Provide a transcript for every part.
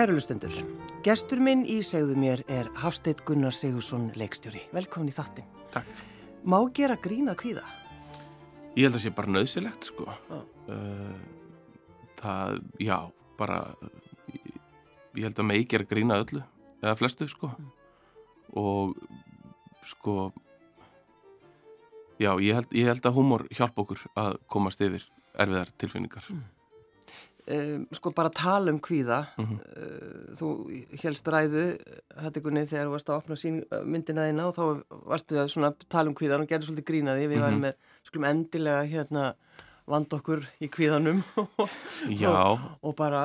Kærulustendur, gestur minn í segðu mér er Hafsteit Gunnar Sigursson leikstjóri. Velkomin í þattin. Takk. Má gera grína kvíða? Ég held að það sé bara nöðsilegt sko. Uh, það, já, bara, ég, held að megi gera grína öllu, eða flestu sko. Og sko, já, ég held, ég held að húmor hjálpa okkur að komast yfir erfiðar tilfinningar. Um, sko bara tala um kvíða. Mhm. Uh, þú helst ræðu, hættikunni, þegar þú varst að opna sín, myndina þína og þá varstu að svona tala um kvíðan og gerði svolítið grínaði. Við varum með, skulum endilega hérna vand okkur í kvíðanum og, og bara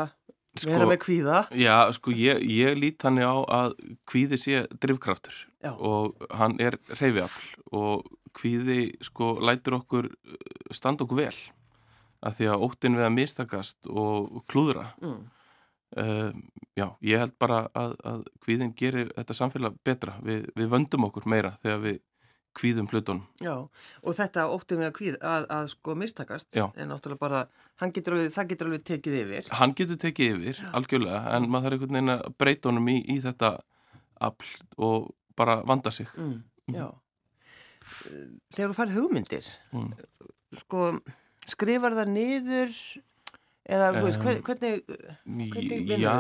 Sko- vera með kvíða. já, sko, ég, ég lít hann á að kvíði sé drifkraftur Já. og hann er reyfiafl og kvíði, sko, lætur okkur uh, standa okkur vel af því að óttin við að mistakast og klúðra Mm. uh, já, ég held bara að, að kvíðin gerir þetta samfélag betra við, við vöndum okkur meira þegar við kvíðum hlutunum Já, og þetta óttum við að, kvíð, að, að sko mistakast Já. en náttúrulega bara, getur alveg, það getur alveg tekið yfir. hann getur tekið yfir, algjörlega en maður þarf einhvern veginn að breyta honum í, í þetta afl og bara vanda sig Mm, já. Þegar þú færð hugmyndir, Mm. sko, skrifar það niður eða, veist, Um, hver- hvernig, Hvernig? Já,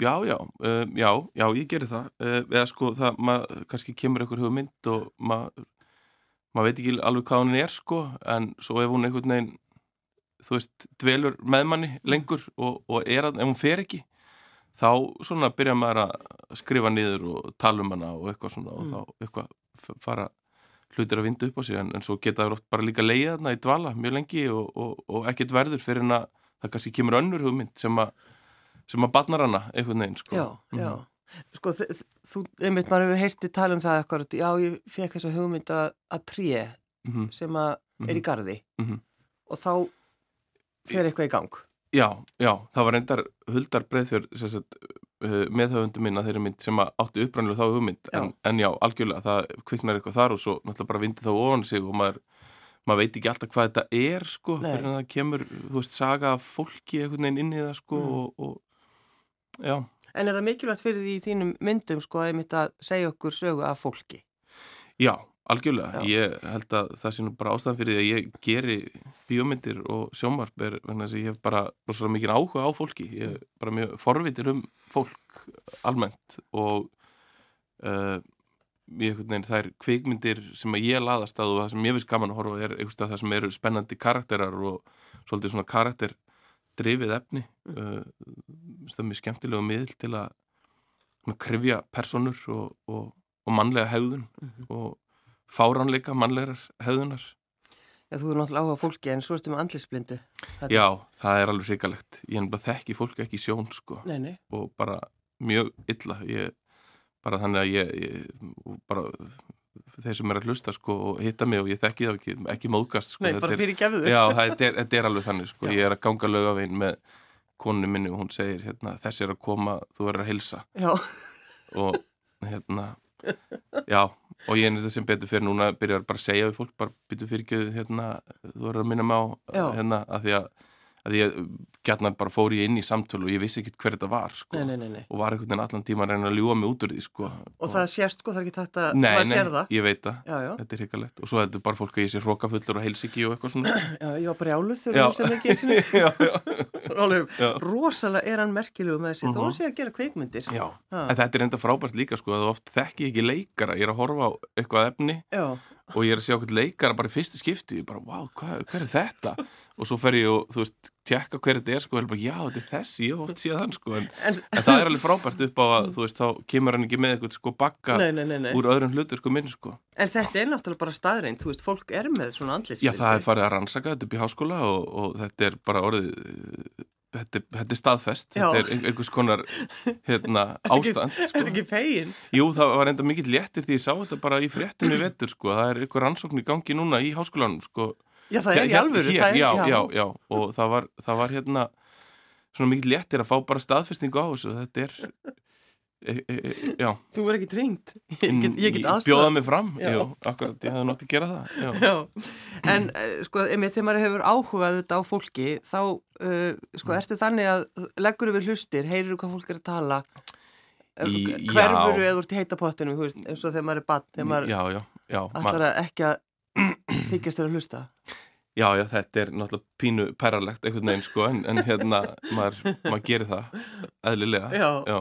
já, já, uh, já, já, ég gerir það eða sko það, maður kannski kemur einhver hugmynd og maður maður veit ekki alveg hvað hún er sko en svo ef hún einhvern veginn þú veist, dvelur með manni lengur og, og er að, ef hún fer ekki þá svona byrja maður að skrifa niður og tala um hana og eitthvað svona og Mm. þá eitthvað fara hlutir að vinda upp á sig en, en svo geta það oft bara líka leiða þarna í dvala mjög lengi og, og, og ekkert verður fyrir en að það kannski kemur önnur hugmynd sem að sem að batnar hana einhvern veginn sko. já, já. Sko, þ- þ- þú, einmitt, maður hefur heyrti tala um það eitthvað, já, ég fekk þessa hugmynd að, að tré Mhm, sem að er í garði mhm. og þá fer eitthvað í gang. Já, já, það var reyndar Huldar Breiðfjörð uh, meðhauðundu minn að þeirri mynd sem að átti upprænlega þá hugmynd en, en já, algjörlega, það kviknar eitthvað þar og svo náttúrulega bara vindur það ofan sig og maður, maður veit ekki alltaf hvað þetta er sko, Nei. fyrir að það kemur þú veist, saga fólki einhvern veginn inn í það sko Mm. og, og já, En er það mikilvægt fyrir því í þínum myndum, sko, einmitt að segja okkur sögu af fólki? já, algjörlega. Já. ég held að það sé nú bara ástæðan fyrir því að ég geri bíómyndir og sjónvarp er þess að ég hef bara rosalega mikið áhuga á fólki. Ég er bara mjög forvitir um fólk almennt og uh, ég, veginn, það er kvikmyndir sem að ég laðast að og það sem ég finnst gaman að horfa er eitthvað það sem eru spennandi karakterar og svolítið svona karakter drifið efni uh, það er mjög skemmtilegu miðl til að krifja personur og, og, og mannlega hegðun og fáránleika mannlegar hegðunar Já, þú eru náttúrulega áhuga fólki en svo ertu með andlisblindu. Þetta- Já, það er alveg hrikalegt ég er bara þekki fólk ekki sjón sko Nei, nei. og bara mjög illa ég, bara þannig að ég, ég bara þeir sem er að hlusta sko og hitta mig og ég þekki það ekki, ekki móðgast sko Nei, Þetta bara er, fyrir gefðu. Já, það er, þetta er alveg þannig sko Já. ég er að ganga lögavinn með konu minni og hún segir hérna, þessi er að koma, þú er að hilsa Já, og hérna já, og ég einnig sem betur fyrir núna byrjar bara að segja við fólk, bara betur fyrir ekki hérna, þú er að minna mig á hérna, að því að, að ég gætna bara fór ég inn í samtölu og ég vissi ekki hver þetta var, sko, nei, nei, nei, nei. og var einhvern veginn allan tíma að reyna að ljúa mig út úr því, sko. Og það sést, sko, það er ekki Nei, maður nei, sér það. ég veit það. Já, já. Þetta er hrikalegt. Og svo er þetta bara fólk að ég sé hrókafullur og heils ekki og eitthvað svona. Já, ég var brjáluð Rosalega er hann merkilegu með þessi, þó Mhm. hann sé að gera kveikmyndir. En þetta er enda frábært líka, sko, að þú oft þekki ekki leikara Ég er að horfa á eitthvað efni Já, og ég er að sjá eitthvað leikara bara í fyrstu skipti ég bara, wow, hvað, hver er þetta? Og svo fer ég og, þú veist, tjekka hver þetta er sko, og ég er bara, já, þetta er þessi, ég oft séð hann sko, en, en, en það er alveg frábært upp á að, þú veist, þá kemur hann ekki með eitthvað sko bakka nei, nei, nei, úr öðrum hlutur sko minn sko. En þetta er náttúrulega bara staðreind, þú veist, fólk er með svona já, andlisblindu. það er farið að rannsaka þetta upp í háskóla og, og þetta er bara orðið þetta, þetta er staðfest Já. þetta er ein- einhvers konar hérna, ástand Er sko. þetta ekki fegin? Jú, það var enda mikill léttir því ég sá þetta bara í fréttum í vetur sko, það er eitthvað rannsókn í gangi núna í háskólanum sko Já, það er í alvöru. hér, það er, já, já, já, og það var, það var hérna svona mikið léttir að fá bara staðfestingu á þessu þetta er e, e, e, já Þú er ekki tringt Ég get, ég get aðstofa Bjóða mig fram, Já. jú, akkurat, ég hefði nátt að gera það já. Já, en uh, sko, einmitt þegar maður hefur áhugað þetta á fólki, þá, uh, sko, Mm. ertu þannig að leggur við hlustir, heyrir hvað fólk er að tala, Í- hverfuru já. eða úr til heita pottinu, þú veist, eins og þegar maður er bann, þegar maður já, já, já, ma- ætlar að ekki að þykjast þér að hlusta. já, já, þetta er náttúrulega pínu perralegt einhvern veginn, sko, en, en hérna maður, maður gerir það, eðlilega Já.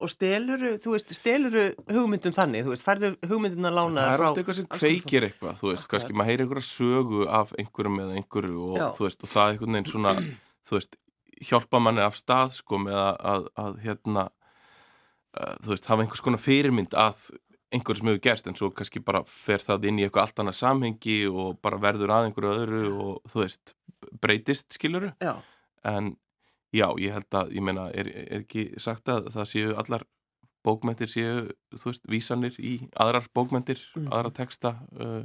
Og steluru, þú veist, steluru hugmyndum þannig, þú veist, færðu hugmyndin að lána það er frá ofta eitthvað sem kveikir eitthvað, þú veist, kannski maður heyri einhverja sögu af einhverjum eða einhverju og Já. þú veist, og það er einhvern veginn svona, þú veist, hjálpa manni af stað, sko, með að, að, að hérna, uh, þú veist, hafa einhvers konar fyrirmynd að einhverju sem hefur gerst, en svo kannski bara fer það inn í eitthvað allt annað samhengi og bara verður að einhverju öðru og þú veist, breytist, skiluru, Já, en já, ég held að, ég meina, er, er ekki sagt að það séu allar bókmentir séu, þú veist, vísanir í aðrar bókmentir, Mhm. aðra texta uh,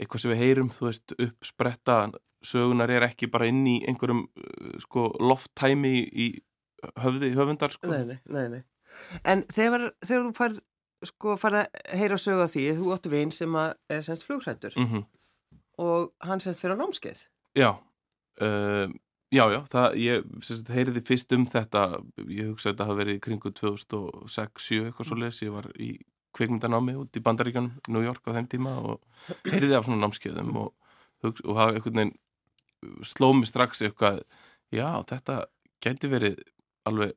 eitthvað sem við heyrum, þú veist, uppspretta sögunar er ekki bara inn í einhverjum, uh, sko, lofttæmi í höfði höfundar, sko nei, nei, nei, nei. En þegar, þegar þú færð, sko, færð að heyra sögu af því, þú áttu vin sem er semst flugrættur mm og hann semst fyrir á námskeið. Já, uh, já, já, það, ég sérst, heyriði fyrst um þetta, ég hugsa að þetta hafi verið kringu 2006-2007 eitthvað svo les, ég var í kvikmyndanámi út í Bandaríkanum, New York á þeim tíma og heyriði af svona námskeiðum og, hugsa, og hafa einhvern veginn sló mig strax eitthvað, já, þetta gæti verið alveg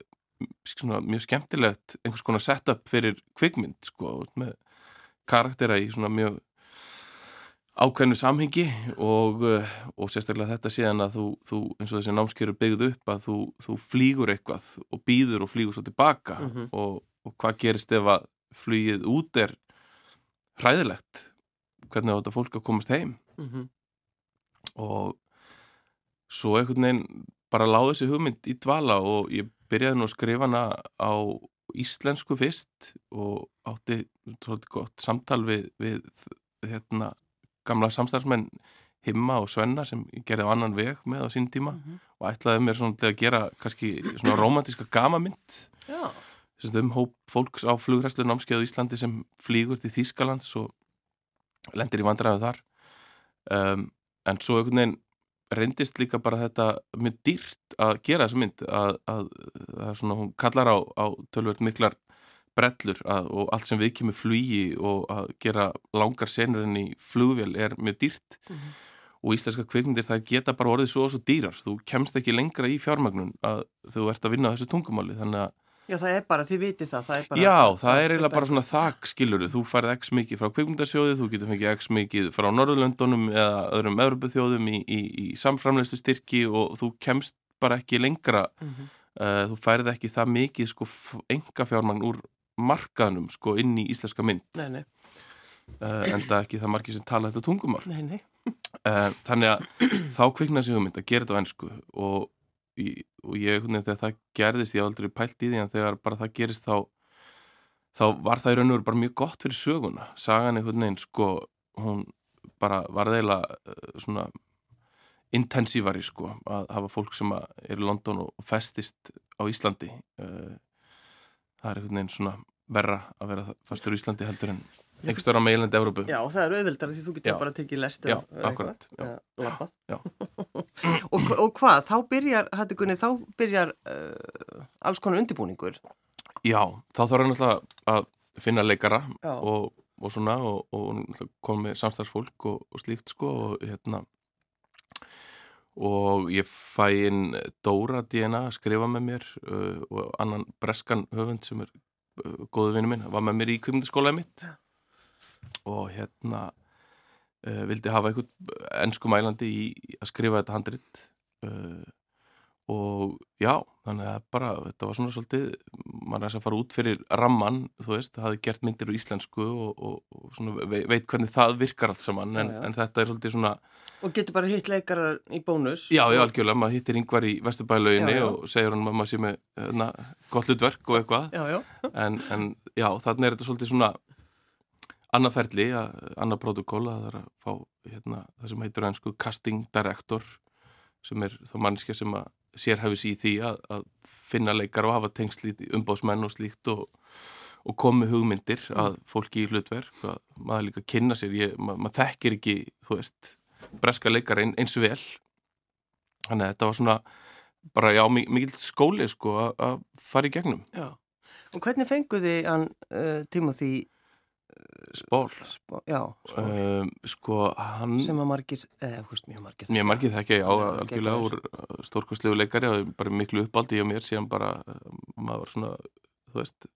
svona, mjög skemmtilegt einhvers konar setup fyrir kvikmynd, sko, með karaktera í svona mjög ákveðnu samhengi og, uh, og sérstaklega þetta síðan að þú, þú eins og þessi námskjöru byggð upp að þú, þú flýgur eitthvað og býður og flýgur svo tilbaka. Mhm. og, og hvað gerist ef að flýið út er hræðilegt? Hvernig á þetta fólk að komast heim? Mm og svo einhvern veginn bara láði þessi hugmynd í dvala og ég byrjaði nú að skrifa hana á íslensku fyrst og átti svolítið gott samtal við, við hérna, gamla samstarfsmenn Himma og Svenna sem gerði á annan veg með á sín tíma Mhm. og ætlaði mér svona til að gera kannski svona romantíska gamamynd um hóp fólks á flugræslu námskeið á Íslandi sem flýgur til Þýskalands og lendir í vandræðu þar um, en svo einhvern veginn reyndist líka bara þetta mjög dýrt að gera þessa mynd að, að, að svona, hún kallar á, á tölvöld miklar brellur að, og allt sem við kemur flugi og að gera langar senur enn í flugvél er mjög dýrt Mhm. og íslenska kvikmyndir það geta bara orðið svo og svo dýrar þú kemst ekki lengra í fjármagnun að þú ert að vinna á þessu tungumáli þannig að já, það er bara, þið vitið það, það er bara... Já, það er eiginlega bara svona þak skiluru, þú færð x mikið frá kvikmyndasjóði, þú getur fengið x mikið frá Norðurlöndunum eða öðrum Evropaþjóðum í, í, í samframleistu styrki og þú kemst bara ekki lengra, Mhm. uh, þú færð ekki það mikið sko enga fjármagn úr markaðnum sko inn í íslenska mynd, Nei, nei, uh, en það ekki það margir sem tala þetta tungumál. nei, nei. Uh, þannig að þá kviknaði sig hugmynd að gera þetta á ennsku og, og ég, hvernig, þegar það gerðist, ég hef aldrei pælt í því en þegar bara það gerist þá þá var það í raun og veru bara mjög gott fyrir söguna sagan einhvern veginn sko hún bara var þeila uh, svona intensívari sko að hafa fólk sem er í London og festist á Íslandi uh, það er einhvern veginn svona verra að vera fastur í Íslandi heldur en einhverstað á meilandi Európu Já, það er auðvildar því þú getur Já. bara tekið lesti Já, akkurat, já. Lappað Já. og, og hvað, þá byrjar, hætti Gunni, þá byrjar uh, alls konar undirbúningur Já, þá þarf hann alltaf að finna leikara og, og svona og, og með samstagsfólk og slíkt sko og hérna og ég fæ inn Dóra DNA að skrifa með mér uh, og annan breskan höfund sem er uh, góðu vinnu minn, var með mér í kvikmyndaskólaði mitt. Og hérna uh, vildi hafa eitthvað ennsku mælandi í, í að skrifa þetta handrit uh, og já, þannig að bara þetta var svona svolítið, maður er að fara út fyrir ramman, þú veist, hafi gert myndir úr íslensku og, og, og svona veit, hvernig það virkar allt saman en, Já, já. en þetta er svolítið svona og getur bara hitt leikarar í bónus. Já, já, algjörlega, maður hittir yngvar í Vesturbælauginni og segir hann að maður sé með na, gott hlutverk og eitthvað. En, en já, þannig er þetta svolítið svona annað ferli, að- annað protokól að það er að fá hérna, það sem heitur ennsku casting director sem er þá mannskja sem að sérhæfis í því að, að finna leikar og hafa tengsl í umbóðsmenn og slíkt og, og komi hugmyndir að fólki í hlutverk að maður líka kynna sér. Ég, mað, maður þekkir ekki, þú veist breska leikar ein, eins og vel. Þannig að þetta var svona bara já, mikil skóli sko að fara í gegnum. Já, og hvernig fenguði hann uh, Timothy Spól Spól, já, spól. Um, sko hann sem að margir, eða hvist mjög margir. Mjög margir þekkja, já, Já, algjörlega úr stórkostlegu leikari og bara miklu uppáldi hjá mér síðan bara maður var svona, þú veist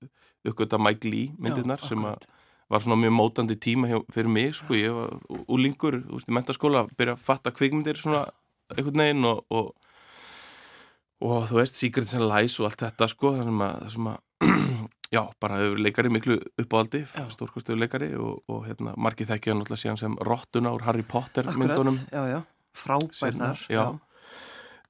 uppgötta Mike Lee myndirnar sem að var svona mjög mótandi tíma hjá, fyrir mig sko, ég var úlingur þú veist, í mentaskóla, að byrja að fatta kvikmyndir svona einhvern veginn og, og, og þú veist, Secrets and Lies og allt þetta sko, það sem að, það sem að já, bara hefur leikari miklu uppáhaldi stórkostuðu leikari og, og hérna, margir þekkja náttúrulega síðan sem Rottuna úr Harry Potter Akkurat, myndunum. Já, já, frábær þar já.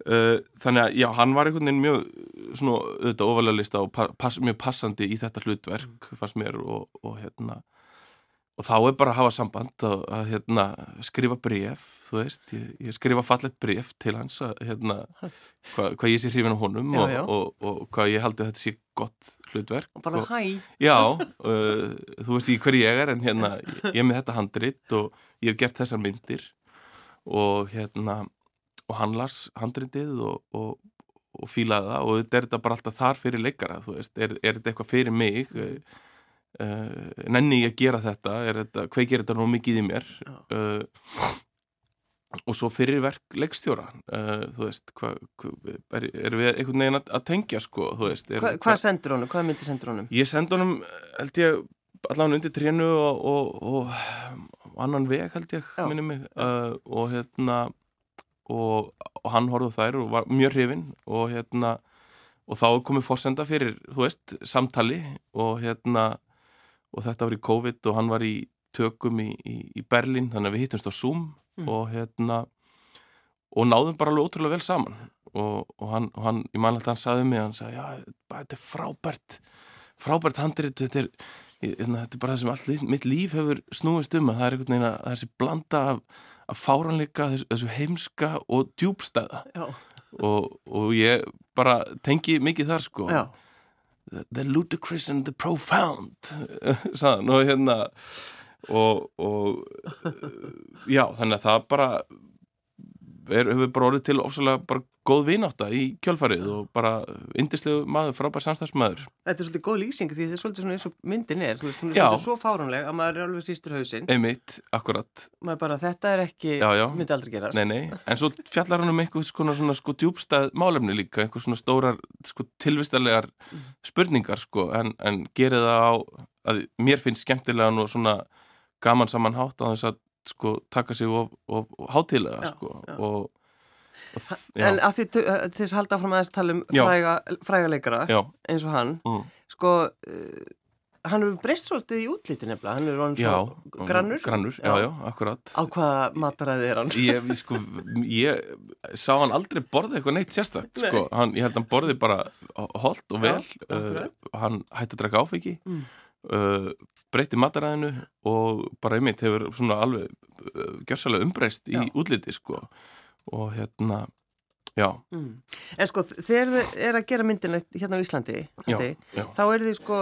Uh, þannig að já, hann var einhvern veginn mjög svona auðvitað ofalega lista og pass, mjög passandi í þetta hlutverk fannst mér og, og hérna og þá er bara að hafa samband að, að hérna, skrifa bref þú veist, ég, ég skrifa fallet bref til hans að hérna hvað hva ég sé hrifin á honum Já, og, já. og, og, og hvað ég haldi að þetta sé gott hlutverk. Og bara hæ, Já, uh, þú veist ekki hver ég er en hérna, ég er með þetta handrit og ég hef gert þessar myndir. Og hérna og hann las handritið og, og, og fílaði það og þetta er þetta bara alltaf þar fyrir leikara, þú veist, er, er þetta eitthvað fyrir mig uh, nenni ég að gera þetta, þetta kveikir þetta nú mikið í mér? Uh, og svo fyrir verk leikstjóra, uh, þú veist hva, hva, er, er við einhvern veginn að, að tengja sko, veist er, Hva, hvað sendur honum, hvað myndir sendur honum? Ég sendi honum, held ég, allavega undir trénu og, og, og, og annan veg, held ég, minni mig, og hérna, og, og hann horfði á þær og var mjög hrifinn og hérna, og þá komið fórsenda fyrir, þú veist, samtali og hérna, og þetta var í COVID og hann var í tökum í, í, í Berlín, þannig að við hittumst á Zoom Mm. og hérna, og náðum bara alveg ótrúlega vel saman. Og, og hann, og hann, ég man alltaf hann sagði mig, hann sagði, já, þetta er frábært frábært handrit þetta er, hérna, þetta er bara það sem allt mitt líf hefur snúist um að það er einhvern veginn að það er þessi blanda af, af fáranleika, þessu, þessu heimska og djúbstæða og, og ég bara tengi mikið þar sko. Já, the, ludicrous and the profound sagðan og hérna og, og já, þannig að það bara hefur bara orðið til ofsalega bara góð vinátta í kjölfarið og bara indislegu maður, frábær samstæðsmaður þetta er svolítið góð lýsing því þetta er svolítið svona eins og myndin er, veist, hún er Já. svolítið svo fáránleg að maður er alveg hristur hausinn, einmitt, akkurat, bara, þetta er ekki, já, já. myndi aldrei gerast. Nei, nei, en svo fjallar hann um einhver svona, svona sko djúbstæð málefni líka, einhver svona stórar sko tilvistarlegar spurningar sko, en, en gerir það á að mér finnst skemmtilegan og svona gaman saman hátt á þess að sko taka sig of, of, of hátilega Já, sko já. og, já, En að því tu- að til þess að halda áfram aðeins tala um fræga, fræga leikara já, eins og hann, mm, sko, uh, hann hefur breyst svolítið í útliti nefnilega, hann er orðin já svo grannur. grannur, Á hvaða mataræði er hann? ég, sko, ég sá hann aldrei borða eitthvað neitt sérstakt Nei. sko. hann, ég held að hann borði bara holt og vel uh, hann hætti að draka áfengi Mm. uh, breytti mataræðinu og bara einmitt hefur svona alveg uh, gjörsalega umbreyst í útliti sko og hérna já, Mm. En sko, þegar þið er að gera myndina hérna á Íslandi, já, já. þá er þið sko,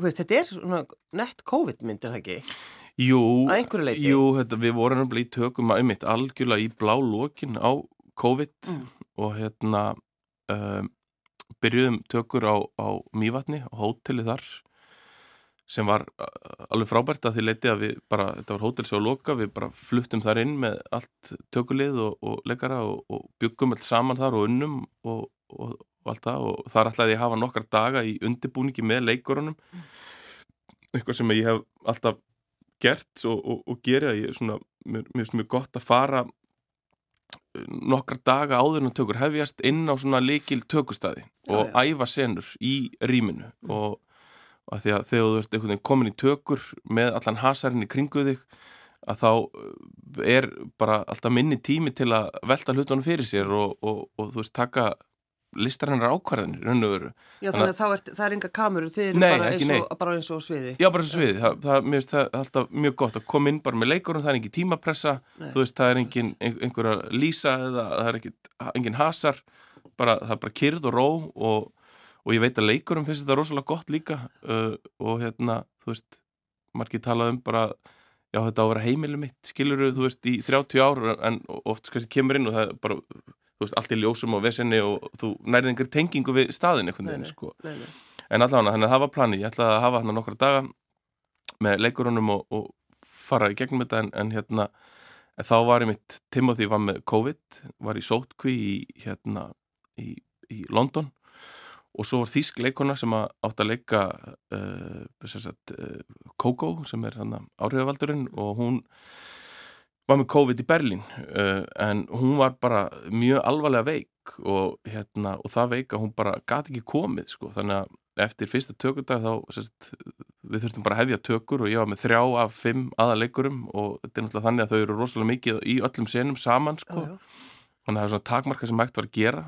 veist, þetta er svona nett COVID-mynd, er það ekki? Jú, Að jú þetta, við vorum nefnilega í tökum að einmitt algjörlega í blá lokin á COVID Mm. og hérna um, byrjuðum tökur á, á Mývatni, á hóteli þar sem var uh, alveg frábært að því leiti að við bara, þetta var hótel sem á loka, við bara fluttum þar inn með allt tökulið og, og leikara og, og byggum allt saman þar og unnum og, og, og allt það. Og þar ætlaði ég að hafa nokkar daga í undirbúningi með leikurunum eitthvað sem ég hef alltaf gert og, og, og gera ég svona, mér finnst mjög gott að fara uh, nokkar daga áður en tökur hefjast inn á svona líkil tökustæði og æfa senur í rýminu. Og, og að því að þegar þú ert einhvern veginn komin í tökur með allan hasarinn í kringu þig að þá uh, er bara alltaf minni tími til að velta hlutunum fyrir sér og, og, og þú veist taka raun og veru Já, þannig að þá er, það er enga kamerur, þið eru bara, eins og, bara eins og sviði. Já, bara svo sviði, það, það, mér það alltaf mjög gott að koma inn bara með leikurum, það er engin tímapressa, Nei. þú veist, það er engin ein, einhver að lýsa eða það er engin hasar bara, það er bara kyrð og ró og, og ég veit að leikurum finnst þetta rosalega gott líka uh, og hérna, þú veist margir talað um bara já þetta á að vera heimilu mitt, skiluru þú veist í 30 ár en oft kannski kemur inn og það er bara, þú veist, allt í ljósum og vesenni og þú nærið einhver tengingu við staðin einhvern veginn, sko. nei, nei. en allavega, þannig að var planið, ég ætlaði að hafa hann nokkra daga með leikurunum og, og fara í gegnum þetta en, en hérna, en þá var ég mitt Timothy var með COVID, var í sótkví í hérna í, í London og svo var þýsk leikona sem átt að leika uh, sagt, uh, Coco sem er áhrifavaldurinn og hún var með COVID í Berlín uh, en hún var bara mjög alvarlega veik og, hérna, og það veik að hún bara gati ekki komið sko. þannig að eftir fyrsta tökurdag þá sérst, við þurftum bara að hefja tökur og ég var með þrjá af fimm aðaleikurum og þetta er náttúrulega þannig að þau eru rosalega mikið í öllum senum saman sko. Já, já. þannig að það er svona takmarka sem hægt var að gera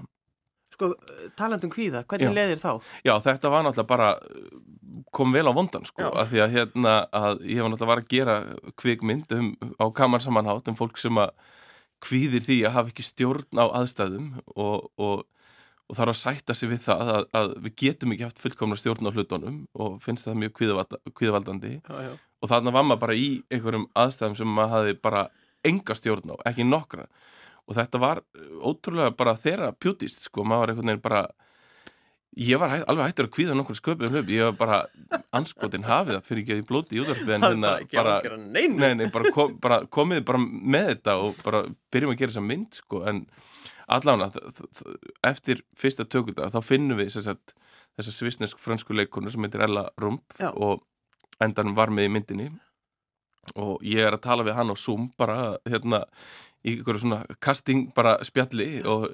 Sko, talandum hvíða, hvernig leðir þá? Já, þetta var náttúrulega bara kom vel á vondan sko, af því að hérna að ég var náttúrulega var að gera kvikmynd um, á kamarsamanhátt um fólk sem að kvíðir því að hafa ekki stjórn á aðstæðum og, og, og þarf að sætta sig við það að, að við getum ekki haft fullkomna stjórn á hlutunum og finnst það mjög kvíðavalda, kvíðavaldandi. Og þarna var maður bara í einhverjum aðstæðum sem maður hafi bara enga stjórn á, ekki nokkra og þetta var ótrúlega bara þeirra pjútist, sko, maður var einhvern veginn bara ég var hæ, alveg hættur að kvíða nokkur sköpum hlup, ég var bara anskotin hafið það fyrir ekki að ég blóti í útvarpi en hérna bara nei, nei, bara, kom, bara komið bara með þetta og bara byrjum að gera þessa mynd, sko, en allána, eftir fyrsta tökudag þá finnum við sagt, þessa svisnesk fransku leikonu sem heitir Ella Rumpf Já. og endanum var með í myndinni og ég er að tala við hann á Zoom bara hérna í einhverju svona casting bara spjalli og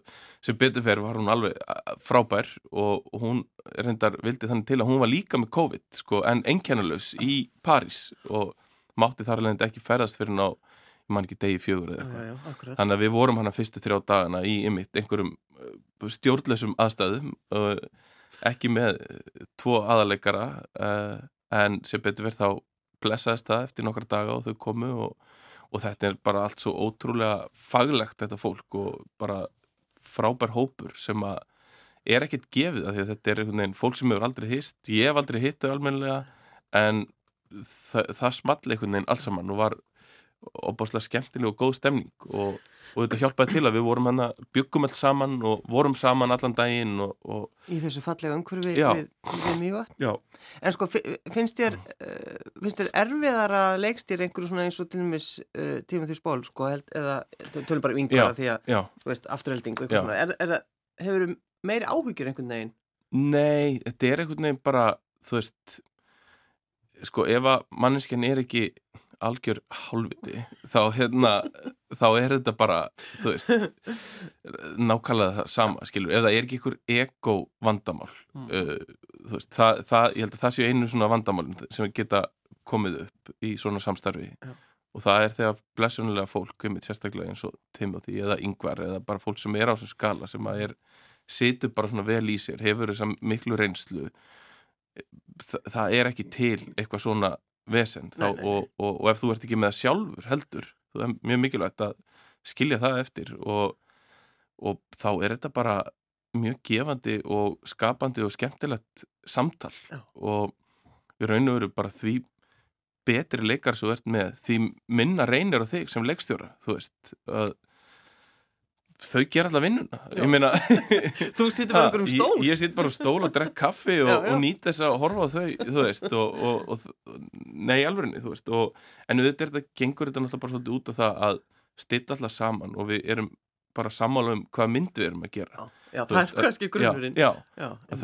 sem betur fyrir var hún alveg frábær og hún reyndar vildi þannig til að hún var líka með COVID sko en einkennalaus í París og mátti þar alveg ekki ferðast fyrir ná, ég man ekki degi fjögur eða eitthvað. Þannig að við vorum hana fyrstu þrjá dagana í ymitt einhverjum uh, stjórnleysum aðstæðum uh, ekki með uh, tvo aðaleikara uh, en sem betur verð þá blessaðist það eftir nokkra daga og þau komu og, og þetta er bara allt svo ótrúlega faglegt þetta fólk og bara frábær hópur sem að er ekkert gefið að því að þetta er einhvern veginn fólk sem hefur aldrei hist, ég hef aldrei hittið almennilega en það, það small einhvern veginn alls saman og var opáslega skemmtileg og góð stemning og, og þetta hjálpaði til að við vorum hana byggum alls saman og vorum saman allan daginn og, og Í þessu fallega umhverfi Já. við, við mývat. já, En sko, fi- finnst þér, uh, finnst þér erfiðar að leikstýra einhverju svona eins og til dæmis uh, tíma því spól, sko, held, eða tölum bara um Já. yngvara því að, já, þú veist, afturhelding og Já. eitthvað svona. Er, er, það- hefur meiri áhyggjur einhvern veginn? nei, þetta er einhvern veginn bara, þú veist sko, ef að manneskjan er ekki algjör hálfviti þá hérna, þá er þetta bara þú veist nákvæmlega það sama, skilur, ef það er ekki einhver ego vandamál Mm. uh, veist, það, það, ég held að það séu einu svona vandamálin sem geta komið upp í svona samstarfi Já. og það er þegar blessunulega fólk komið sérstaklega eins og Timothy eða Yngvar eða bara fólk sem er á þessum skala sem að er, situr bara svona vel í sér hefur þessa miklu reynslu Þa, það er ekki til eitthvað svona vesen þá, Nei, nei, nei. Og, og, og ef þú ert ekki með það sjálfur heldur, það er mjög mikilvægt að skilja það eftir og, og þá er þetta bara mjög gefandi og skapandi og skemmtilegt samtal Já. og við raun og veru bara því betri leikar sem þú ert með því minna reynir á þig sem leikstjóra þú veist að þau gera alltaf vinnuna meina Þú sittur bara einhverjum stól. ég, ég sitt bara á stól og drekk kaffi og, Já, já. og nýt þess að horfa á þau þú veist og, og, og nei alvörinni þú veist og, en auðvitað er þetta gengur þetta náttúrulega bara svolítið út af það að stilla alltaf saman og við erum bara sammála um hvað mynd við erum að gera Já, það veist, er kannski grunnurinn.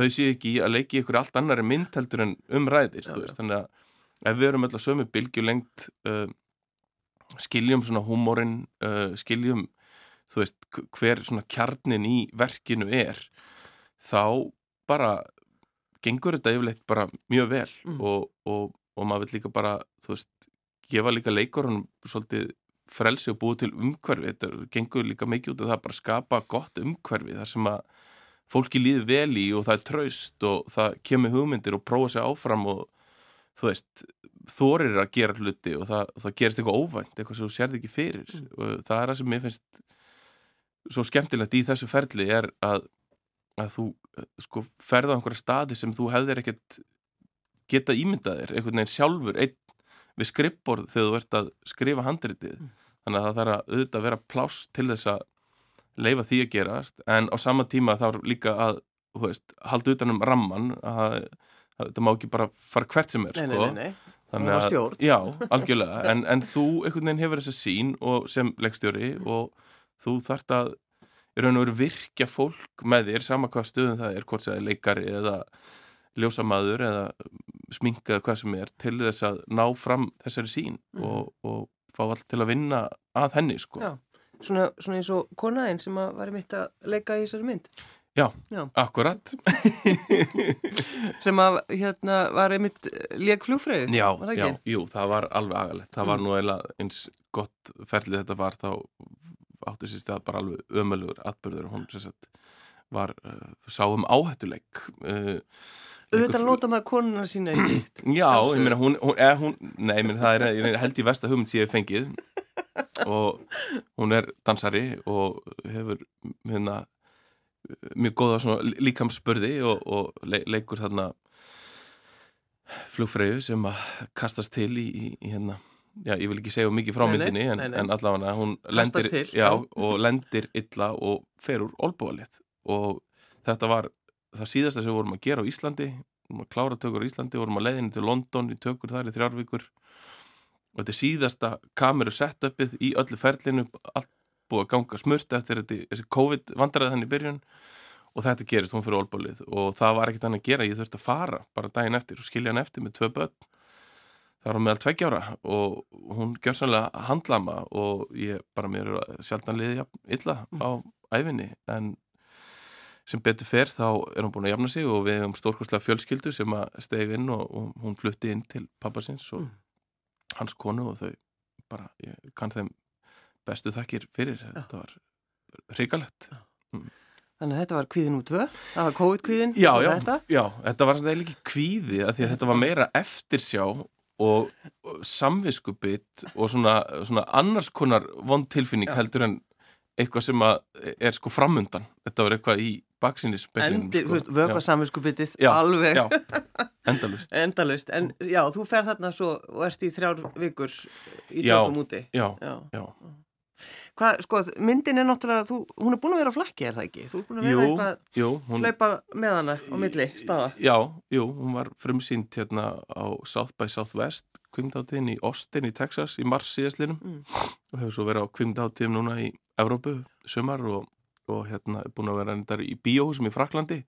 þau séu ekki að leiki ykkur allt annari mynd heldur en umræðir Já, þú veist, þannig að ef við erum öll að sömu bylgjulengt uh, skiljum svona húmórin uh, skiljum þú veist, hver svona kjarnin í verkinu er þá bara gengur þetta yfirleitt bara mjög vel Mm. og, og, og maður vil líka bara þú veist, gefa líka leikurunum svolítið frelsi og búið til umhverfi þetta gengur líka mikið út af það bara að skapa gott umhverfi þar sem að fólki líður vel í og það er traust og það kemur hugmyndir og prófa sig áfram og þú veist, þorir að gera hluti og það, það gerist eitthvað óvænt, eitthvað sem þú sérði ekki fyrir Mm. og það er það sem mér finnst svo skemmtilegt í þessu ferli er að að þú sko ferða á einhverja staði sem þú hefðir ekkert geta ímyndað þér, einhvern veginn sjálfur einn við skrippborð þegar þú ert að skrifa handritið, Mm. þannig að það þarf að auðvitað vera pláss til þess að leifa því að gerast, en á sama tíma þá er líka að, veist, halda utan um ramman, að, að þetta má ekki bara fara hvert sem er, Nei, sko nei, nei. Þannig Það að-. Já, algjörlega, en, en þú einhvern veginn hefur þessa sín og sem leikstjóri og þú þarft að raun og veru virkja fólk með þér sama hvað stöðum það er, hvort það er leikari eða ljósamaður eða sminka eða hvað sem er til þess að ná fram þessari sín Mhm. og, og fá allt til að vinna að henni sko. Já. Svona, svona eins og konaðinn sem að var mitt að leika í þessari mynd. Já, Já. akkurat Sem að hérna var einmitt leik flugfröðu. Já, var já, jú, það var alveg agalegt það var Mm. nú eiginlega eins gott ferlið þetta var þá áttu sér stað bara alveg ömölugur atbyrður hún sem sagt var uh, sá um áhættuleik uh, Auðvitað nota maður konuna sína í slíkt. Já, Sjálfsögðu. ég meina hún, hún, eða, hún nei, meina það er ég meina, held í versta hugmynd sem ég hef fengið og hún er dansari og hefur hérna mjög góða líkamsbörði og, og le, leikur þarna flugfreyju sem að kastast til í, í, í hérna Já, ég vil ekki segja mikið frá myndinni en, en allavega hún lendir, já, og lendir illa og fer úr olbúalið og þetta var það síðasta sem við vorum að gera á Íslandi. Við vorum að klára tökur á Íslandi, vorum að leiðinu til London í tökur þar í þrjárvíkur og þetta er síðasta kameru setupið í öllu ferlinu allt búið að ganga smurt eftir þetta, þessi COVID vandræði þannig í byrjun. Og þetta gerist, hún fyrir olbúalið og það var ekkert hann að gera, ég þurfti að fara bara daginn eftir og skilja hann eftir með tvö börn það var meðal tveggjára og hún gjör sannlega handlama og ég bara mér er sjaldan liði jafn illa á æfinni en sem betur fer þá er hún búin að jafna sig og við hefum stórkostlega fjölskyldu sem að stegi inn og, og hún flutti inn til pappasins og Mm. hans konu og þau bara, ég kann þeim bestu þakkir fyrir, þetta var hrikalegt. Þannig að þetta var kvíðin úr tvö. Það var COVID-kvíðin. Já, já, Þetta. já, þetta var svona ekki kvíði að því að þetta var meira eftirsjá og, samviskubitt og svona, svona annars konar vond tilfinning heldur en eitthvað sem er sko framundan. Þetta var eitthvað í baksinni þú veist, vökva samvinskupitið, alveg. já, endalust endalust. En já, þú fer þarna svo og ert í þrjár vikur í tökum úti. Já, Já. já, Hvað, sko, myndin er náttúrulega, þú, hún er búin að vera á flakki, er það ekki? Þú er búin að vera jú, eitthvað, jú hún, hlaupa með hana á milli staða. Já, jú, hún var frumsýnd hérna á South by Southwest kvimdáttíðin í Austin í Texas í mars síðastlinum Mm. og hefur svo verið á kvimdáttíðum núna í Evrópu sumar og, og hérna er búin að vera endar í bíóhúsum í Fraklandi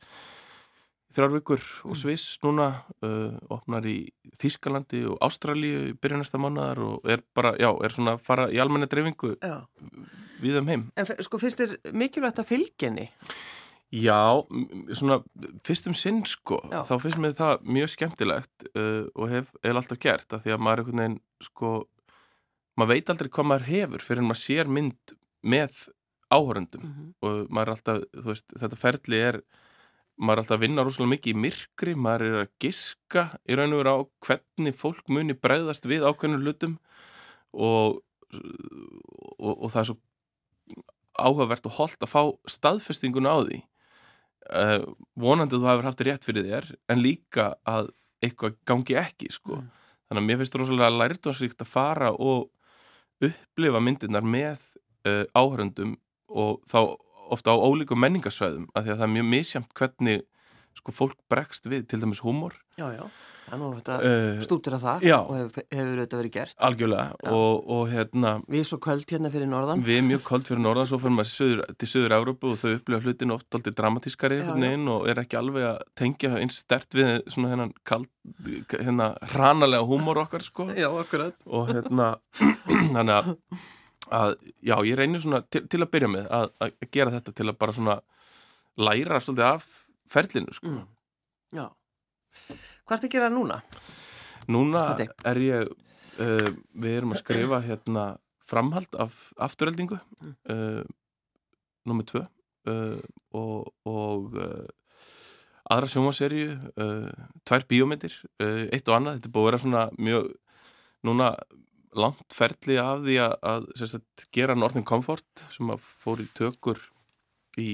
þrjár vikur og Sviss núna uh, opnar í Þískalandi og Ástralíu í byrjunasta mánuðar og er bara, já, er svona að fara í almenna dreifingu við um heim En sko, finnst þér mikilvægt að fylgjenni? Já, svona fyrst um sinn sko, Já. þá finnst mér það mjög skemmtilegt uh, og hef eða alltaf gert af því að maður er einhvern veginn sko, maður veit aldrei hvað maður hefur fyrir en maður sér mynd með áhörundum Mhm. og maður er alltaf, þú veist, þetta ferli er maður er alltaf að vinna rosalega mikið í myrkri maður er að giska í raun og veru á hvernig fólk muni bregðast við ákveðnum hlutum og, og, og það er svo áhugavert og holdt að fá staðfestinguna á því uh, vonandi þú hefur haft rétt fyrir þér en líka að eitthvað gangi ekki sko. Mm. þannig að mér finnst rosalega lærdónsríkt að fara og upplifa myndirnar með uh, áhörundum og þá ofta á ólíkum menningarsvæðum af því að það er mjög misjamt hvernig sko fólk bregst við, til dæmis húmor Já, já. Er nú þetta uh, stútir að það já. og hefur, hefur þetta verið gert. algjörlega og, og hérna Við svo köld hérna fyrir norðan. við mjög kold fyrir norðan svo fyrir maður söður, til söður Európu og þau upplifa hlutin oft aldrei dramatískari Já, einhvern já. og er ekki alveg að tengja eins stert við svona hennan kald, hérna hranalega húmor okkar sko Já, akkurat. og hérna þannig að, að já, ég reynir svona til, til að byrja með að, að gera þetta til að bara svona læra svolítið af ferlinu sko. Mm. Já. Hvað ertu að gera núna? Núna er ég uh, við erum að skrifa hérna framhald af afturöldingu Mm. uh, nummið tvö uh, og, og uh, aðra sjómaserju uh, tvær bíómyndir uh, eitt og annað, þetta er búið að vera svona mjög núna langt ferli af því að, að sagt, gera Northern Comfort sem að fór í tökur í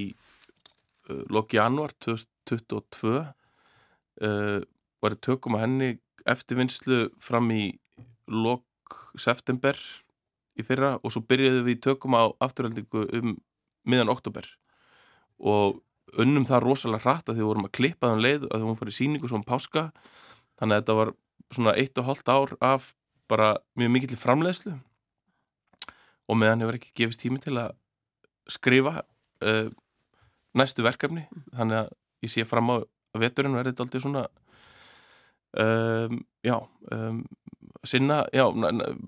uh, lok januar 2022 uh, var í tökum að henni eftirvinnslu fram í lok september í fyrra og svo byrjuðum við í tökum á afturhaldingu um miðan oktober og unnum það rosalega hratt að því vorum að klippa þann leið að því hún farið síningu svona páska þannig að þetta var svona eitt og hálft ár af bara mjög mikill framleiðslu og meðan hefur ekki gefist tími til að skrifa uh, næstu verkefni þannig að ég sé fram á veturinn verði þetta aldrei svona um, já um, sinna, já,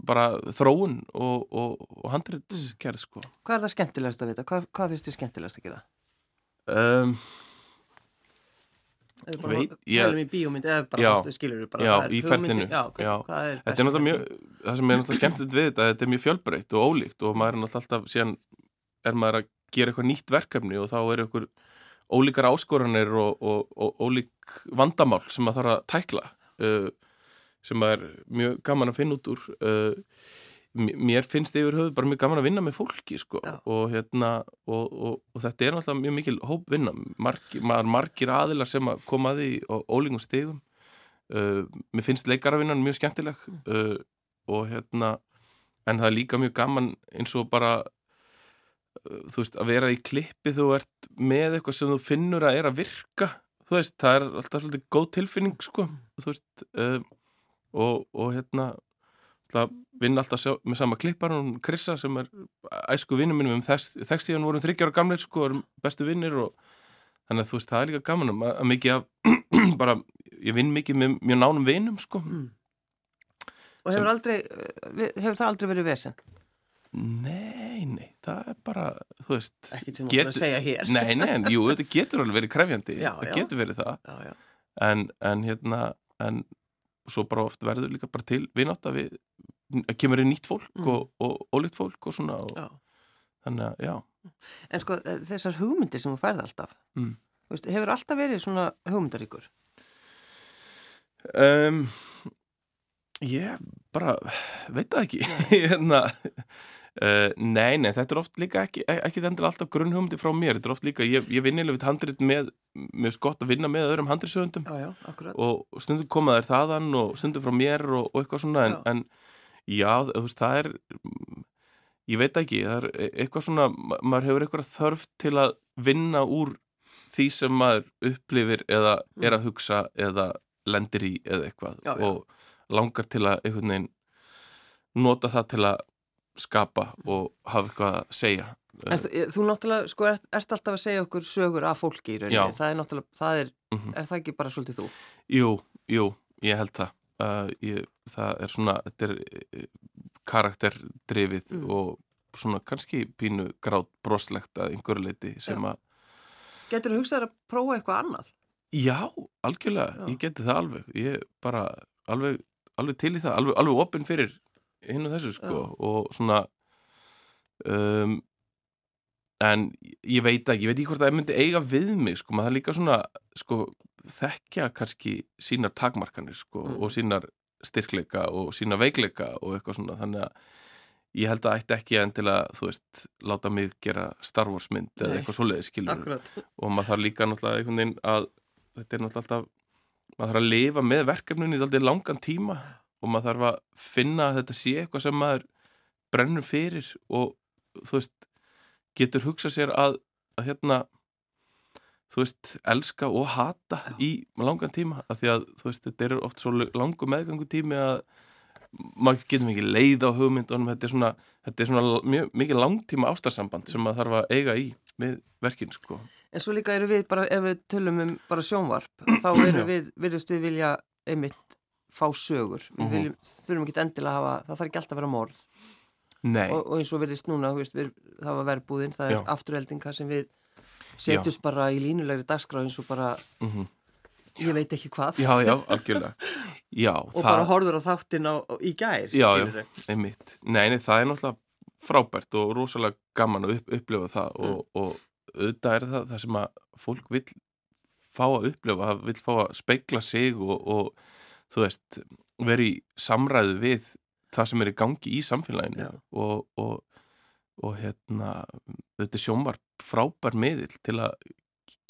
bara þróun og, og, og handriðskerð sko. Hvað er það skemmtilegast að vita? Hvað, hvað finnst þið skemmtilegast að gera? Um, veit, ég Hælum í bíómynd eða bara skilur við bara Já, í ferlinu. Já, já. Er þetta er náttúrulega mjög það sem er náttúrulega skemmtilegt við þetta þetta er mjög fjölbreytt og ólíkt og maður er náttúrulega alltaf síðan er maður að gera eitthvað nýtt verkefni og þá er eitthvað ólíkar áskoranir og, og, og ólík vandamál sem maður þarf að tækla uh, sem maður er mjög gaman að finna út úr uh, mér finnst yfir höfu bara mjög gaman að vinna með fólki sko. Og, hérna, og, og, og þetta er náttúrulega mjög mikil hópvinna. Margir, margir aðilar sem að koma að því og ólíkum stegum uh, mér finnst leikaravinnan mjög skemmtileg. Uh, og hérna en það er líka mjög gaman eins og bara uh, þú veist að vera í klippi þú ert með eitthvað sem þú finnur að er að virka. Þú veist það er alltaf svolítið góð tilfinning sko þú veist uh, og hérna vinn alltaf sjá, með sama klippar og Krissa sem er æsku vinnum minnum um þess, þess tíðan vorum þryggjára gamleir sko, erum bestu vinnir og þannig að þú veist, það er líka gaman að, að mikið að bara, ég vinn mikið með mjög nánum vinnum sko mm. Og hefur, sem, aldrei, hefur það aldrei verið vesen? Nei, nei, það er bara, þú veist sem þú ætlar að segja hér Nei, nei, en jú, þetta getur alveg verið krefjandi já, það já. getur verið það já, en, en hérna, en svo bara oft verður líka bara til vinátt að við kemur inn nýtt fólk mm. og ólíkt fólk og svona og þannig að, já En sko, eh, þessar hugmyndir sem þú færði alltaf mm. veist, hefur alltaf verið svona hugmyndaríkur? Um, ég bara veit það ekki hérna Uh, nei, nei, þetta er oft líka ekki, ekki endur alltaf grunnhugmyndi frá mér, þetta er oft líka, ég, ég vinnilega við handrit með, mjög skott að vinna með öðrum handritsögundum og stundum komaður þaðan og stundum frá mér og, og eitthvað svona, en, en já, þú veist, það er, ég veit ekki, það er e, eitthvað svona, maður hefur eitthvað þörf til að vinna úr því sem maður upplifir eða er að hugsa eða lendir í eða eitthvað. Já, já. og langar til að einhvern veginn nota það til að skapa og hafa eitthvað að segja En þú, náttúrulega, sko, ert, ert alltaf að segja okkur sögur af fólki í rauninni, það er náttúrulega, það er, mm -hmm. er það ekki bara svolítið þú? Jú, jú, ég held það, uh, ég, það er svona, þetta er uh, karakterdrifið mm. og svona kannski pínu grátt broslegt að einhverju leiti sem að... Getur þú hugsað að prófa eitthvað annað? Já, algjörlega, Já. ég geti það alveg, ég bara alveg, alveg til í það, alveg, alveg opinn fyrir hinn og þessu sko Já. og svona um, en ég veit ekki, ég veit ekki hvort það myndi eiga við mig sko, maður það líka svona sko þekkja kannski sínar takmarkanir sko mm. og sínar styrkleika og sína veikleika og eitthvað svona þannig að ég held að ætti ekki en til að þú veist, láta mig gera Star Wars mynd eða eitthvað svoleiði skilur og maður þarf líka náttúrulega einhvern veginn að þetta er náttúrulega alltaf maður þarf að lifa með verkefnunni í alltaf langan tíma og maður þarf að finna að þetta sé eitthvað sem maður brennur fyrir og þú veist getur hugsað sér að, að hérna þú veist, elska og hata Já. í langan tíma af því að þú veist, þetta er oft svo langu meðgangu tími að maður getur mikið leið á hugmyndunum þetta er svona, þetta er svona mjög, mikið langtíma ástarsamband sem maður þarf að eiga í með verkinn sko En svo líka eru við bara, ef við tölum um bara sjónvarp, þá eru við, virðust við vilja einmitt fá sögur. Við mhm. viljum, þurfum ekki endilega að hafa það þarf ekki alltaf að vera morð. Og, og eins og verðist núna, veist, við, það var verbúðin það er afturheldinga sem við setjumst bara í línulegri dagskráð eins og bara mm -hmm. ég veit ekki hvað. Já, já, algjörlega. Já, og það... bara horður á þáttin á, á, í gær já, já, einmitt. Nei, það er náttúrulega frábært og rosalega gaman að upp, upplifa það mm. og, og auðvitað er það það sem að fólk vil fá að upplifa, vil fá að speikla sig og, og þú veist, veri í samræðu við það sem er í gangi í samfélaginu og, og, og hérna þetta er sjómar frábær miðil til að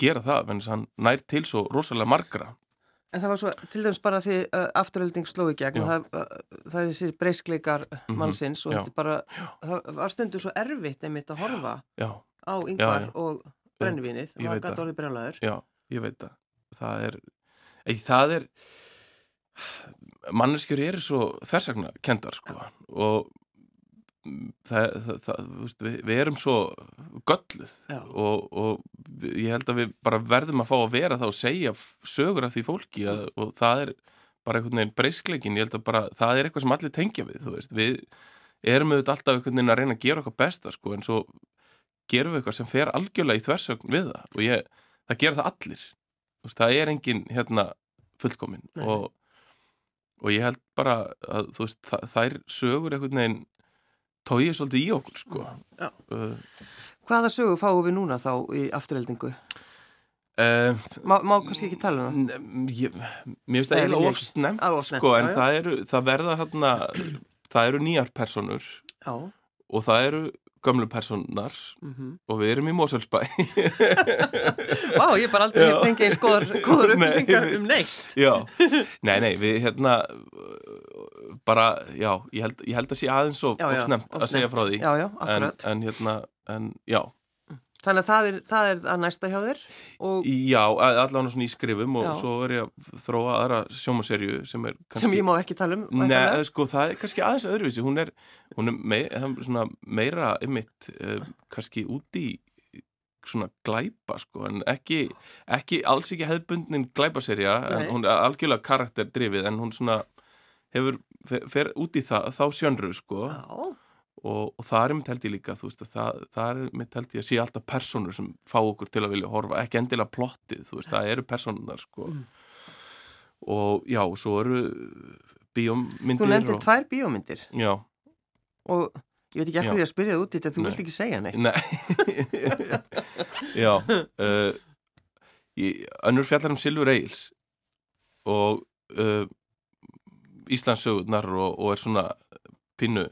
gera það, en hann nær til svo rosalega margra En það var svo, til dæmis bara því uh, afturölding sló í gegn, Já. það, uh, það er þessi breyskleikar Mhm, mannsins og já. þetta er bara, það var stundu svo erfitt einmitt að horfa Já, á yngvar já. og brennvinið, Ég það gæti orðið brjálæður. já, ég veit það það er ekki, það er manneskjur eru svo þessakna kendar sko. Og það, það, það, veist, við, við erum svo gölluð og, og ég held að við bara verðum að fá að vera það og segja sögur af því fólki að, og það er bara einhvern veginn breyskleikin, ég held að bara það er eitthvað sem allir tengja við, þú veist. Við erum auðvitað alltaf einhvern veginn að reyna að gera okkar besta sko en svo gerum við eitthvað sem fer algjörlega í þversögn við það. Og ég, það gera það allir. Þú veist, það er engin hérna fullkomin Nei. og, og ég held bara að þú veist, þær sögur einhvern veginn tóið svolítið í okkur sko Já. uh, Hvaða sögu fáum við núna þá í afturöldingu? uh, Má, má kannski ekki tala um það? mér finnst það eiginlega vilja of ekki. snemt Á, of snemmt, sko, já, en já. það, eru, það verða hérna það eru nýjar personur Já. og það eru gömlu personar Mm og við erum í Moselsbæ Vá, ég er bara aldrei fengið eins góðar, góðar Nei. upplýsingar um neitt. Já, nei, nei, við hérna bara, já, ég held, ég held að sé aðeins of snemt að segja frá því. Já, já, en, en hérna, en já Þannig að það er, það er að næsta hjá þér og Já, allavega svona í skrifum og Já. svo er ég að þróa aðra sjómaserju sem er kannski sem ég má ekki tala um. Nei, væntanlega. sko, það er kannski aðeins öðruvísi hún er, hún er mei, það svona meira ymmit, uh, kannski úti í svona glæpa sko, en ekki, ekki alls ekki hefðbundnin glæpaserja hún er algjörlega karakterdrifið en hún svona hefur, fer, fer út í það, þá sjöndru sko Já, og, og það er mitt held ég líka veist að það, það er mitt held ég að sé alltaf personur sem fá okkur til að vilja horfa ekki endilega plottið, veist, það eru personunar sko Mm. og já, svo eru bíómyndir þú nefndir og, tvær bíómyndir já, og ég veit ekki ég að spyrja það út í þetta, þú Nei. vilt ekki segja neitt. Nei Já uh, í, Önnur fjallar um Silfur Eils og uh, Íslandssögurnar og, og er svona pinnu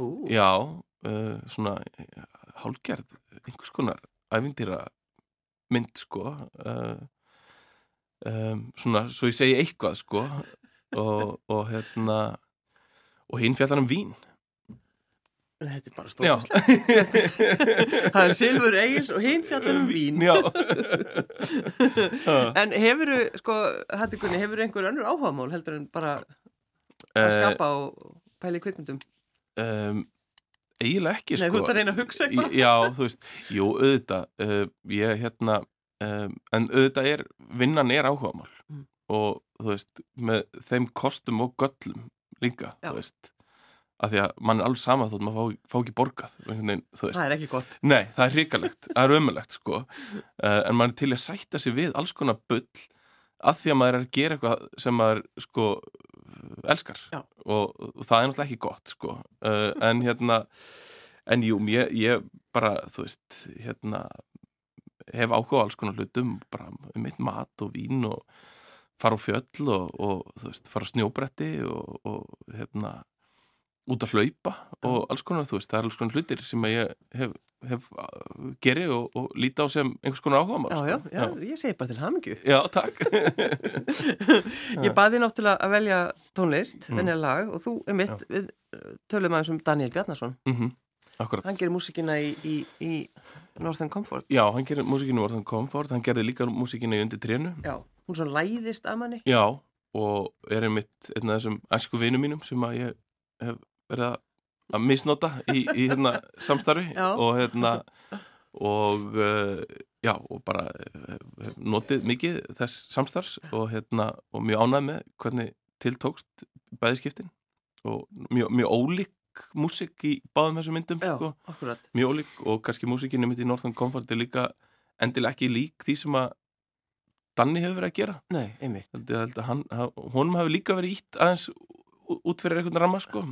Ú, Já, uh, svona hálgerð, einhvers konar ævindýra mynd sko uh, um, svona, svo ég segi eitthvað sko og, og hérna og hinn fjallar um vín Þetta er bara Já, stórkostlegt. það er Silfur Egils og hinn fjallar um vín. En hefuru, sko, hætti Gunni, hefuru einhver önnur áhugamál heldur en bara að Eh, skapa og pæla í kvikmyndum? Um, eiginlega ekki Nei, sko þú ert að reyna að hugsa eitthvað. Já, þú veist, jú, auðvitað uh, ég hérna um, en auðvitað er, vinnan er áhugamál Mm. og þú veist með þeim kostum og göllum líka, Já. þú veist af því að mann er alveg sama þótt maður fá, fá ekki borgað veginn, Það er ekki gott. Nei, það er hrikalegt, það er ömulegt sko uh, en maður er til að sætta sig við alls konar bull að því að maður er að gera eitthvað sem maður sko elskar. Og, og það er náttúrulega ekki gott sko. Uh, en hérna en jú, ég, ég bara þú veist, hérna hef áhuga á alls konar hlutum bara um mitt mat og vín og fara á fjöll og, og þú veist, fara á snjóbretti og, og hérna út að hlaupa og alls konar, þú veist, það er alls konar hlutir sem að ég hef, hef uh, geri og, og líti á sem einhvers konar áhuga Já, já, já, ég segi bara til hamingju. já, takk Ég baði náttúrulega að velja tónlist, Mm. venja lag og þú, um mitt, við uh, tölum aðeins um Daniel Bjarnason. mm akkurat Hann gerir músikina í, í, í Northern Comfort. Já, hann gerir músikinu Vorðan Comfort, hann gerði líka músikinu í undir trénu. Já. Hún svo læðist að manni. Já, og er einmitt einn af þessum æsku vinum mínum sem að ég hef verið að- að misnota í, í hérna samstarfi og hérna og uh, já, og bara hef notið mikið þess samstarfs og hérna og mjög ánægð með hvernig tiltókst bæðiskiptin og mjög, mjög ólík músik í báðum þessum myndum Já, sko. mjög ólík og kannski músikinni mitt í Northern Comfort er líka endilega ekki lík því sem að Danni hefur verið að gera. Nei, einmitt. held að hann, hann- honum hefur líka verið ítt aðeins út fyrir einhvern ramma sko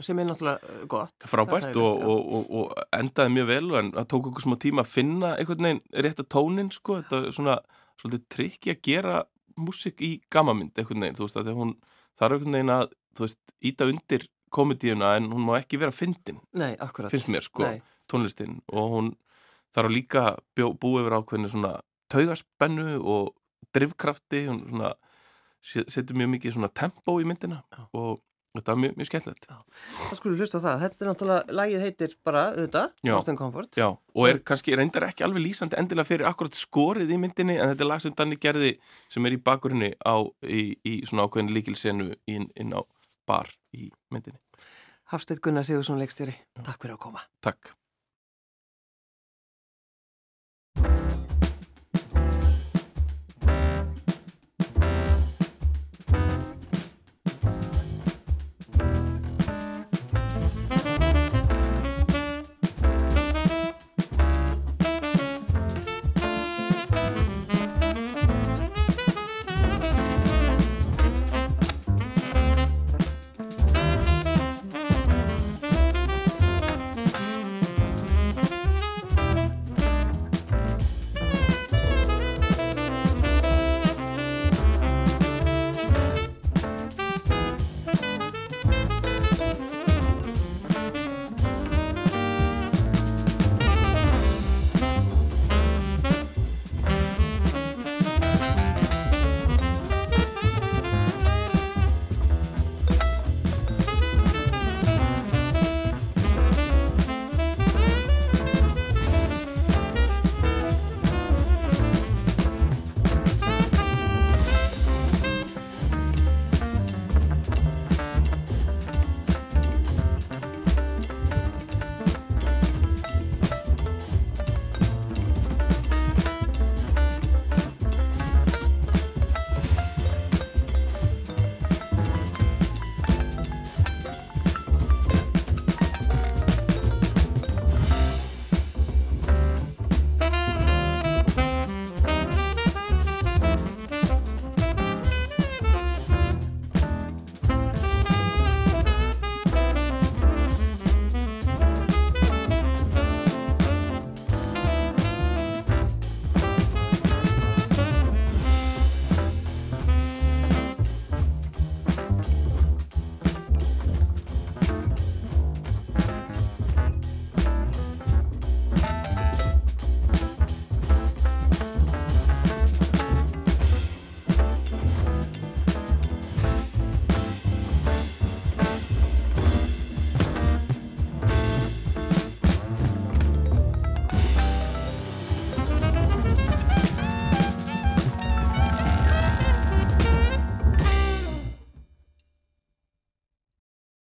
Sem er náttúrulega uh, gott. frábært og, og, og, og endaði mjög vel en það tók okkur smá tíma að finna einhvern veginn rétta tónin sko þetta er svona svolítið trikki að gera músik í gamamynd einhvern veginn þú veist að að hún þarf einhvern veginn að þú veist íta undir komedíuna en hún má ekki vera fyndin Nei, akkurat. finnst mér sko Nei. tónlistin og hún þarf líka bjó, búið yfir ákveðinu svona taugaspennu og drivkrafti og svona setur mjög mikið svona tempo í myndina og þetta er mjög, mjög skemmtilegt Það skulum hlusta það. Þetta er náttúrulega, lagið heitir bara, auðvitað. Northern Comfort. Já, og er kannski reyndar ekki alveg lýsandi endilega fyrir akkurat skorið í myndinni en þetta er lag sem Danni gerði sem er í bakurinni á, í, í svona ákveðin líkilsenu inn, inn á bar í myndinni. Hafsteit Gunnar Sigursson leikstjóri. Takk fyrir að koma. Takk.